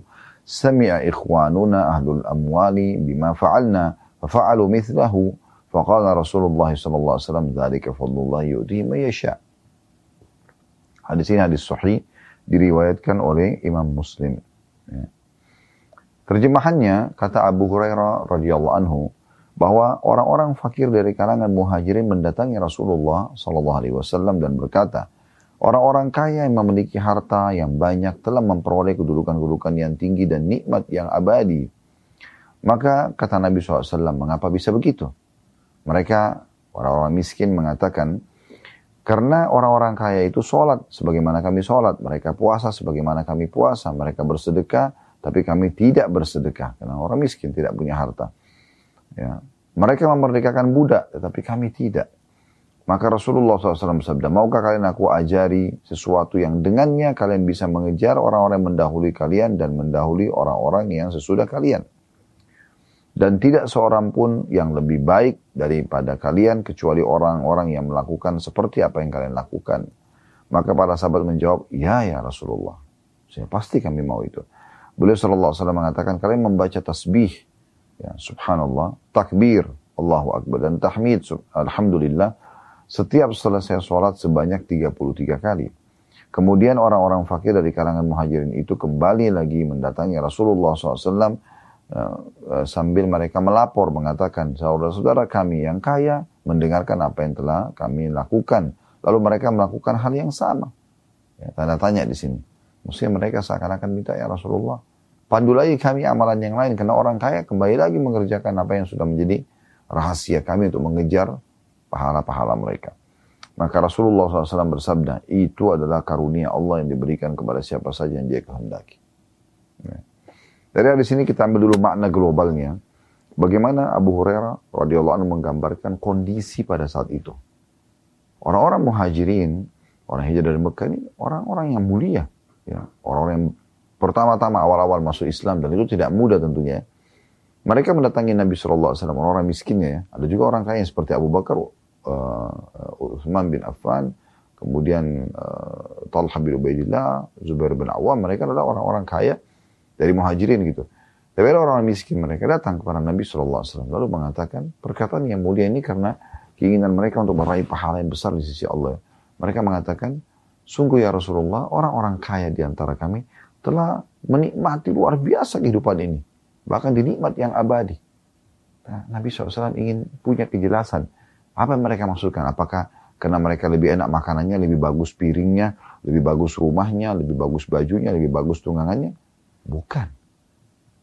S1: sami'a ikhwanuna ahlul amwali bima fa'alna fa'alu mithlahu faqala Rasulullah sallallahu alaihi wasallam dzalika fadlullah yu'tihi man yasha. Hadis ini hadis sahih diriwayatkan oleh Imam Muslim. Ya. Terjemahannya kata Abu Hurairah radhiyallahu anhu bahwa orang-orang fakir dari kalangan muhajirin mendatangi Rasulullah sallallahu alaihi wasallam dan berkata, orang-orang kaya yang memiliki harta yang banyak telah memperoleh kedudukan-kedudukan yang tinggi dan nikmat yang abadi. Maka kata Nabi SAW, mengapa bisa begitu? Mereka, orang-orang miskin mengatakan, karena orang-orang kaya itu sholat sebagaimana kami sholat. Mereka puasa sebagaimana kami puasa. Mereka bersedekah, tapi kami tidak bersedekah. Karena orang miskin tidak punya harta. Ya. Mereka memerdekakan budak, tetapi kami tidak. Maka Rasulullah SAW bersabda, maukah kalian aku ajari sesuatu yang dengannya kalian bisa mengejar orang-orang yang mendahului kalian dan mendahului orang-orang yang sesudah kalian. Dan tidak seorang pun yang lebih baik daripada kalian kecuali orang-orang yang melakukan seperti apa yang kalian lakukan. Maka para sahabat menjawab, ya ya Rasulullah. Saya pasti kami mau itu. Beliau wasallam mengatakan kalian membaca tasbih ya subhanallah, takbir, Allahu akbar dan tahmid alhamdulillah setiap selesai sholat sebanyak 33 kali. Kemudian orang-orang fakir dari kalangan muhajirin itu kembali lagi mendatangi Rasulullah SAW Eh, eh, sambil mereka melapor mengatakan saudara-saudara kami yang kaya mendengarkan apa yang telah kami lakukan. Lalu mereka melakukan hal yang sama. Ya, tanda tanya di sini. Mesti mereka seakan-akan minta ya Rasulullah pandu lagi kami amalan yang lain karena orang kaya kembali lagi mengerjakan apa yang sudah menjadi rahasia kami untuk mengejar pahala-pahala mereka maka Rasulullah SAW bersabda itu adalah karunia Allah yang diberikan kepada siapa saja yang dia kehendaki ya. Dari hadis ini kita ambil dulu makna globalnya. Bagaimana Abu Hurairah radhiyallahu anhu menggambarkan kondisi pada saat itu. Orang-orang muhajirin, orang hijrah dari Mekah ini orang-orang yang mulia. Ya, orang-orang yang pertama-tama awal-awal masuk Islam dan itu tidak mudah tentunya. Mereka mendatangi Nabi SAW, orang-orang miskinnya ya. Ada juga orang kaya seperti Abu Bakar, uh, Utsman bin Affan, kemudian uh, Talha bin Ubaidillah, Zubair bin Awam, mereka adalah orang-orang kaya dari muhajirin gitu. Tapi ada orang miskin mereka datang kepada Nabi SAW lalu mengatakan perkataan yang mulia ini karena keinginan mereka untuk meraih pahala yang besar di sisi Allah. Mereka mengatakan, sungguh ya Rasulullah orang-orang kaya di antara kami telah menikmati luar biasa kehidupan ini. Bahkan dinikmat yang abadi. Nah, Nabi SAW ingin punya kejelasan. Apa yang mereka maksudkan? Apakah karena mereka lebih enak makanannya, lebih bagus piringnya, lebih bagus rumahnya, lebih bagus bajunya, lebih bagus tunggangannya? Bukan.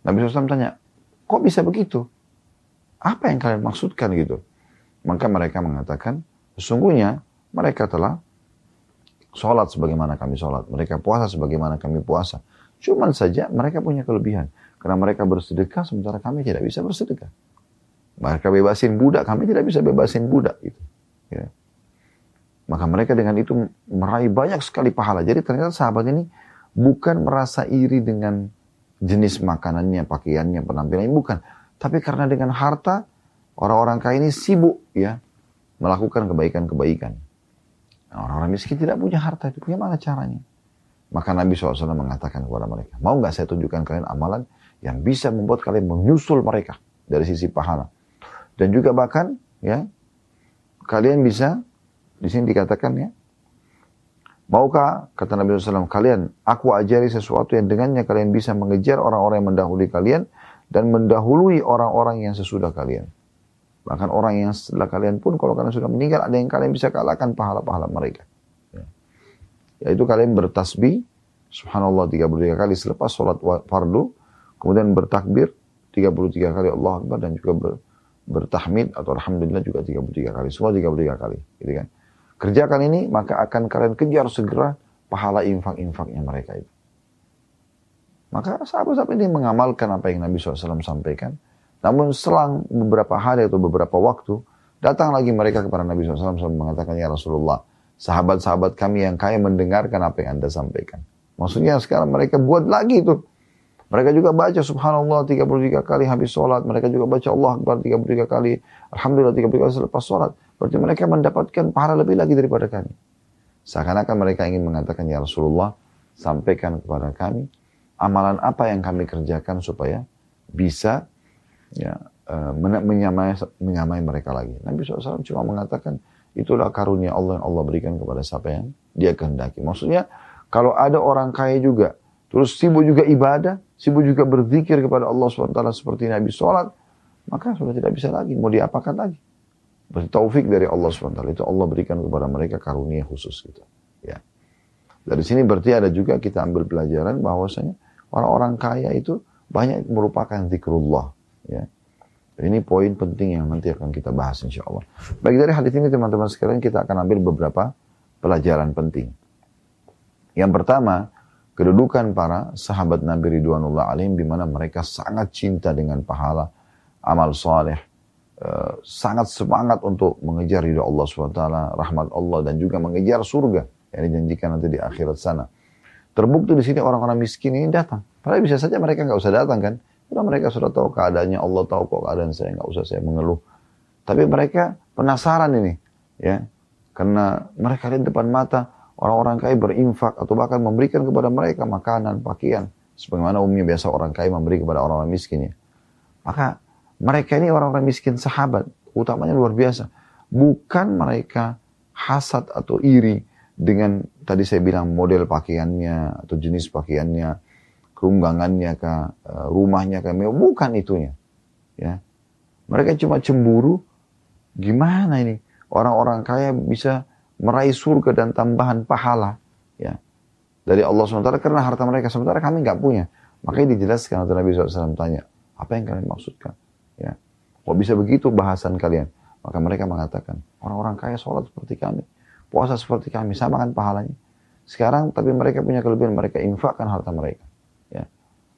S1: Nabi SAW tanya, kok bisa begitu? Apa yang kalian maksudkan gitu? Maka mereka mengatakan, sesungguhnya mereka telah sholat sebagaimana kami sholat. Mereka puasa sebagaimana kami puasa. Cuman saja mereka punya kelebihan. Karena mereka bersedekah sementara kami tidak bisa bersedekah. Mereka bebasin budak, kami tidak bisa bebasin budak. Gitu. Ya. Maka mereka dengan itu meraih banyak sekali pahala. Jadi ternyata sahabat ini bukan merasa iri dengan jenis makanannya, pakaiannya, penampilannya. Bukan. Tapi karena dengan harta, orang-orang kaya ini sibuk ya melakukan kebaikan-kebaikan. Nah, orang-orang miskin tidak punya harta itu. Bagaimana caranya? Maka Nabi SAW mengatakan kepada mereka, mau nggak saya tunjukkan kalian amalan yang bisa membuat kalian menyusul mereka dari sisi pahala. Dan juga bahkan ya kalian bisa di sini dikatakan ya Maukah, kata Nabi SAW, kalian, aku ajari sesuatu yang dengannya kalian bisa mengejar orang-orang yang mendahului kalian dan mendahului orang-orang yang sesudah kalian. Bahkan orang yang setelah kalian pun kalau kalian sudah meninggal ada yang kalian bisa kalahkan pahala-pahala mereka. Ya. Yaitu kalian bertasbih subhanallah 33 kali selepas sholat fardu, kemudian bertakbir 33 kali Allah Akbar dan juga ber, bertahmid atau alhamdulillah juga 33 kali. Semua 33 kali, gitu kan. Kerjakan ini maka akan kalian kejar segera pahala infak-infaknya mereka itu. Maka sahabat-sahabat ini mengamalkan apa yang Nabi SAW sampaikan. Namun selang beberapa hari atau beberapa waktu, datang lagi mereka kepada Nabi SAW mengatakan, Ya Rasulullah, sahabat-sahabat kami yang kaya mendengarkan apa yang Anda sampaikan. Maksudnya sekarang mereka buat lagi itu. Mereka juga baca subhanallah 33 kali habis sholat. Mereka juga baca Allah Akbar 33 kali. Alhamdulillah 33 kali selepas sholat. Berarti mereka mendapatkan pahala lebih lagi daripada kami. Seakan-akan mereka ingin mengatakan, Ya Rasulullah, sampaikan kepada kami amalan apa yang kami kerjakan supaya bisa ya, uh, menyamai, menyamai mereka lagi. Nabi SAW cuma mengatakan itulah karunia Allah yang Allah berikan kepada siapa yang dia kehendaki. Maksudnya kalau ada orang kaya juga, terus sibuk juga ibadah, sibuk juga berzikir kepada Allah SWT seperti Nabi sholat, maka sudah tidak bisa lagi. Mau diapakan lagi? Berarti taufik dari Allah SWT itu Allah berikan kepada mereka karunia khusus gitu. Ya. Dari sini berarti ada juga kita ambil pelajaran bahwasanya Orang-orang kaya itu banyak merupakan zikrullah. Ya. Ini poin penting yang nanti akan kita bahas insya Allah. Bagi dari hadis ini teman-teman sekalian kita akan ambil beberapa pelajaran penting. Yang pertama, kedudukan para sahabat Nabi Ridwanullah alaihim di mana mereka sangat cinta dengan pahala amal soleh, eh, sangat semangat untuk mengejar ridho Allah SWT, rahmat Allah dan juga mengejar surga yang dijanjikan nanti di akhirat sana. Terbukti di sini orang-orang miskin ini datang. Padahal bisa saja mereka nggak usah datang kan. Karena mereka sudah tahu keadaannya, Allah tahu kok keadaan saya, nggak usah saya mengeluh. Tapi mereka penasaran ini, ya. Karena mereka lihat depan mata orang-orang kaya berinfak atau bahkan memberikan kepada mereka makanan, pakaian. Sebagaimana umumnya biasa orang kaya memberi kepada orang-orang miskin ya. Maka mereka ini orang-orang miskin sahabat, utamanya luar biasa. Bukan mereka hasad atau iri dengan tadi saya bilang model pakaiannya atau jenis pakaiannya, kerunggangannya kah, eh, rumahnya kah, bukan itunya. Ya. Mereka cuma cemburu, gimana ini orang-orang kaya bisa meraih surga dan tambahan pahala ya dari Allah SWT karena harta mereka sementara kami nggak punya makanya dijelaskan oleh Nabi SAW tanya apa yang kalian maksudkan ya kok bisa begitu bahasan kalian maka mereka mengatakan orang-orang kaya sholat seperti kami puasa seperti kami, sama kan pahalanya. Sekarang tapi mereka punya kelebihan, mereka infakkan harta mereka. Ya.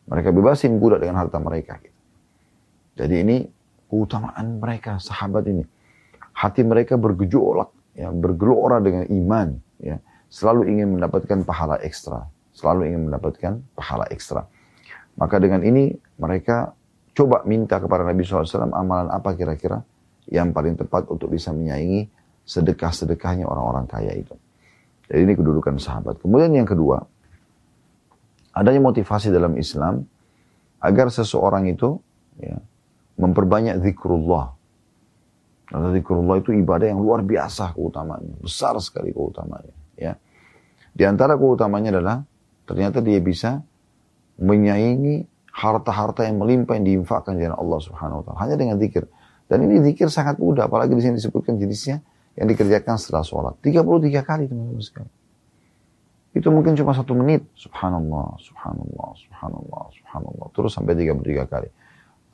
S1: Mereka bebasin budak dengan harta mereka. Jadi ini keutamaan mereka, sahabat ini. Hati mereka bergejolak, ya, bergelora dengan iman. Ya. Selalu ingin mendapatkan pahala ekstra. Selalu ingin mendapatkan pahala ekstra. Maka dengan ini mereka coba minta kepada Nabi SAW amalan apa kira-kira yang paling tepat untuk bisa menyaingi sedekah-sedekahnya orang-orang kaya itu. Jadi ini kedudukan sahabat. Kemudian yang kedua, adanya motivasi dalam Islam agar seseorang itu ya, memperbanyak zikrullah. Karena zikrullah itu ibadah yang luar biasa keutamanya, besar sekali keutamanya. Ya. Di antara keutamanya adalah ternyata dia bisa menyaingi harta-harta yang melimpah yang diinfakkan di Allah Subhanahu wa taala hanya dengan zikir. Dan ini zikir sangat mudah, apalagi di sini disebutkan jenisnya yang dikerjakan setelah sholat. 33 kali teman-teman sekalian. Itu mungkin cuma satu menit. Subhanallah, subhanallah, subhanallah, subhanallah. Terus sampai 33 kali.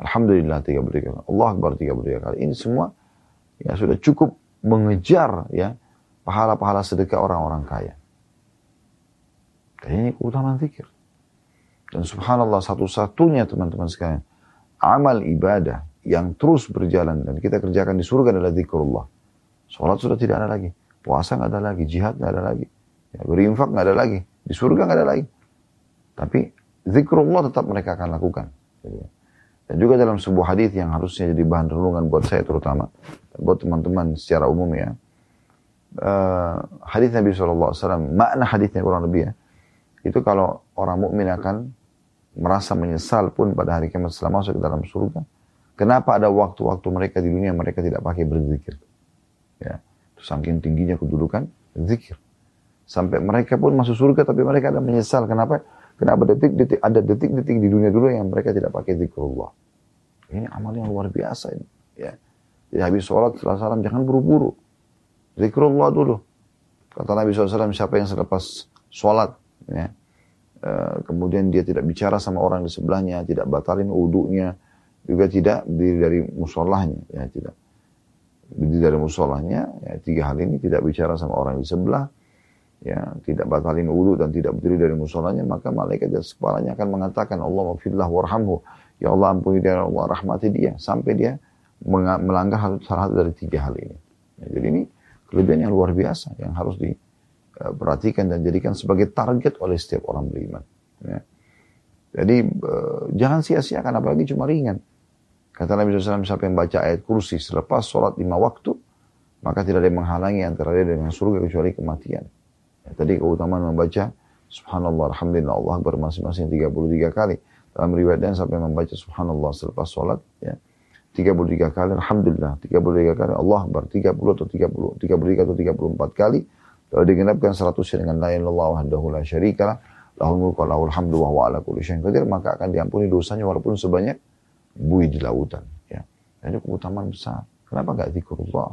S1: Alhamdulillah 33 kali. Allah Akbar 33 kali. Ini semua ya sudah cukup mengejar ya pahala-pahala sedekah orang-orang kaya. Ini keutamaan zikir. Dan subhanallah satu-satunya teman-teman sekalian. Amal ibadah yang terus berjalan dan kita kerjakan di surga adalah zikrullah. Sholat sudah tidak ada lagi. Puasa nggak ada lagi. Jihad nggak ada lagi. Ya, berinfak nggak ada lagi. Di surga nggak ada lagi. Tapi zikrullah tetap mereka akan lakukan. Dan juga dalam sebuah hadis yang harusnya jadi bahan renungan buat saya terutama. Buat teman-teman secara umum ya. Uh, hadis Nabi SAW, makna hadisnya kurang lebih ya. Itu kalau orang mukmin akan merasa menyesal pun pada hari kiamat setelah masuk ke dalam surga. Kenapa ada waktu-waktu mereka di dunia mereka tidak pakai berzikir? Ya, saking tingginya kedudukan zikir. Sampai mereka pun masuk surga tapi mereka ada menyesal. Kenapa? Kenapa detik-detik ada detik-detik di dunia dulu yang mereka tidak pakai zikrullah. Ini amal yang luar biasa ini. Ya. Jadi habis sholat setelah salam jangan buru-buru. Zikrullah dulu. Kata Nabi SAW siapa yang selepas sholat. Ya. E, kemudian dia tidak bicara sama orang di sebelahnya. Tidak batalin uduknya. Juga tidak berdiri dari musolahnya. Ya, tidak. Berdiri dari musolahnya. Ya, tiga hal ini tidak bicara sama orang di sebelah ya tidak batalin wudhu dan tidak berdiri dari musolanya maka malaikat atas kepalanya akan mengatakan Allah mafillah warhamhu. Ya Allah ampuni dia Allah rahmati dia. Sampai dia melanggar salah satu dari tiga hal ini. Ya, jadi ini kelebihan yang luar biasa yang harus diperhatikan dan jadikan sebagai target oleh setiap orang beriman. Ya. jadi uh, jangan sia-siakan apalagi cuma ringan. Kata Nabi SAW siapa yang baca ayat kursi selepas sholat lima waktu maka tidak ada yang menghalangi antara dia dengan surga kecuali kematian Ya, tadi keutamaan membaca Subhanallah, Alhamdulillah, Allah Akbar masing-masing 33 kali. Dalam riwayat dan sampai membaca Subhanallah selepas sholat, ya. 33 kali, Alhamdulillah, 33 kali, Allah Akbar, 30 atau 30, 33 atau 34 kali. Lalu digenapkan 100 dengan la ilaha wahdahu la syarikalah, lahul mulku wa lahul hamdu wa huwa ala kulli syai'in qadir, maka akan diampuni dosanya walaupun sebanyak buih di lautan. Ya. Ini keutamaan besar. Kenapa enggak zikrullah?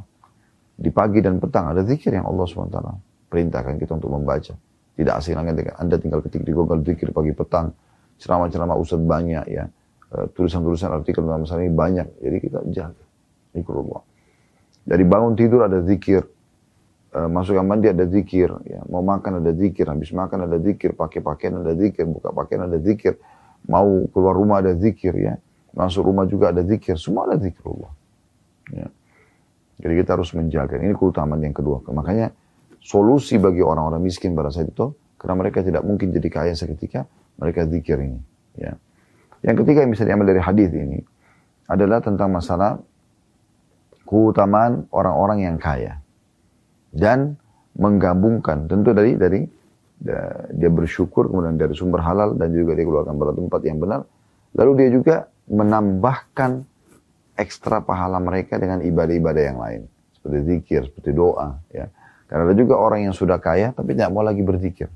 S1: Di pagi dan petang ada zikir yang Allah SWT perintahkan kita untuk membaca. Tidak asing lagi dengan Anda tinggal ketik di Google zikir pagi petang. Ceramah-ceramah ustadz banyak ya. Eh, tulisan-tulisan artikel dalam masalah ini banyak. Jadi kita jaga. Zikrullah. Dari bangun tidur ada zikir. Eh, masuk kamar mandi ada zikir. Ya. Mau makan ada zikir. Habis makan ada zikir. Pakai pakaian ada zikir. Buka pakaian ada zikir. Mau keluar rumah ada zikir ya. Masuk rumah juga ada zikir. Semua ada zikrullah. Ya. Jadi kita harus menjaga. Ini keutamaan yang kedua. Makanya solusi bagi orang-orang miskin pada saat itu karena mereka tidak mungkin jadi kaya seketika mereka zikir ini ya. Yang ketiga yang bisa diambil dari hadis ini adalah tentang masalah keutamaan orang-orang yang kaya dan menggabungkan. Tentu dari dari dia bersyukur kemudian dari sumber halal dan juga dia keluarkan pada tempat yang benar. Lalu dia juga menambahkan ekstra pahala mereka dengan ibadah-ibadah yang lain seperti zikir seperti doa ya karena ada juga orang yang sudah kaya tapi tidak mau lagi berzikir.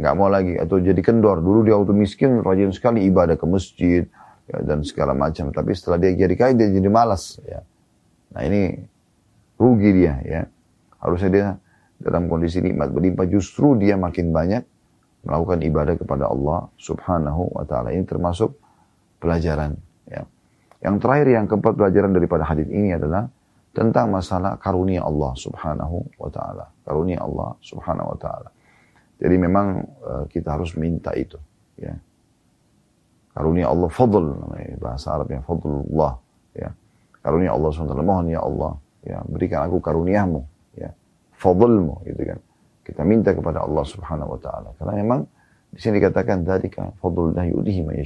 S1: Nggak mau lagi atau jadi kendor. Dulu dia waktu miskin rajin sekali ibadah ke masjid ya, dan segala macam. Tapi setelah dia jadi kaya dia jadi malas. Ya. Nah ini rugi dia ya. Harusnya dia dalam kondisi nikmat berlimpah justru dia makin banyak melakukan ibadah kepada Allah Subhanahu wa taala. Ini termasuk pelajaran ya. Yang terakhir yang keempat pelajaran daripada hadis ini adalah tentang masalah karunia Allah Subhanahu wa taala. Karunia Allah Subhanahu wa taala. Jadi memang uh, kita harus minta itu, ya. Karunia Allah fadl bahasa Arab yang fadlullah, ya. Karunia Allah SWT, mohon ya Allah, ya, berikan aku karuniamu, ya. Fadlmu, gitu kan. Kita minta kepada Allah Subhanahu wa taala. Karena memang di sini dikatakan kan fadlullah yudihi ma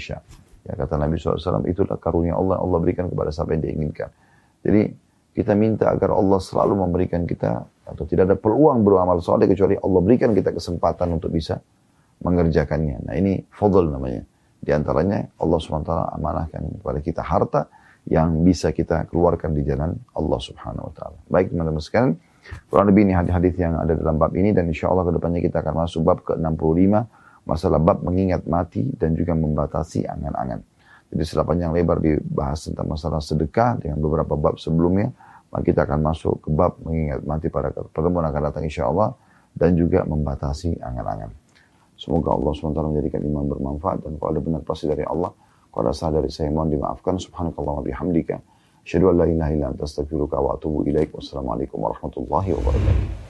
S1: Ya kata Nabi SAW, itulah karunia Allah Allah berikan kepada siapa yang diinginkan. Jadi kita minta agar Allah selalu memberikan kita atau tidak ada peluang beramal soleh kecuali Allah berikan kita kesempatan untuk bisa mengerjakannya. Nah ini fadl namanya. Di antaranya Allah SWT amanahkan kepada kita harta yang bisa kita keluarkan di jalan Allah Subhanahu Wa Taala. Baik teman-teman sekalian, kurang lebih ini hadis-hadis yang ada dalam bab ini dan insya Allah ke depannya kita akan masuk bab ke-65 masalah bab mengingat mati dan juga membatasi angan-angan. Jadi setelah panjang lebar dibahas tentang masalah sedekah dengan beberapa bab sebelumnya, maka kita akan masuk ke bab mengingat mati pada pertemuan akan datang insya Allah dan juga membatasi angan-angan. Semoga Allah SWT menjadikan iman bermanfaat dan kalau ada benar pasti dari Allah. Kalau ada salah dari saya mohon dimaafkan. Subhanakallah wa bihamdika. Asyhadu an la ilaha illa anta astaghfiruka wa atubu ilaik. Wassalamualaikum warahmatullahi wabarakatuh.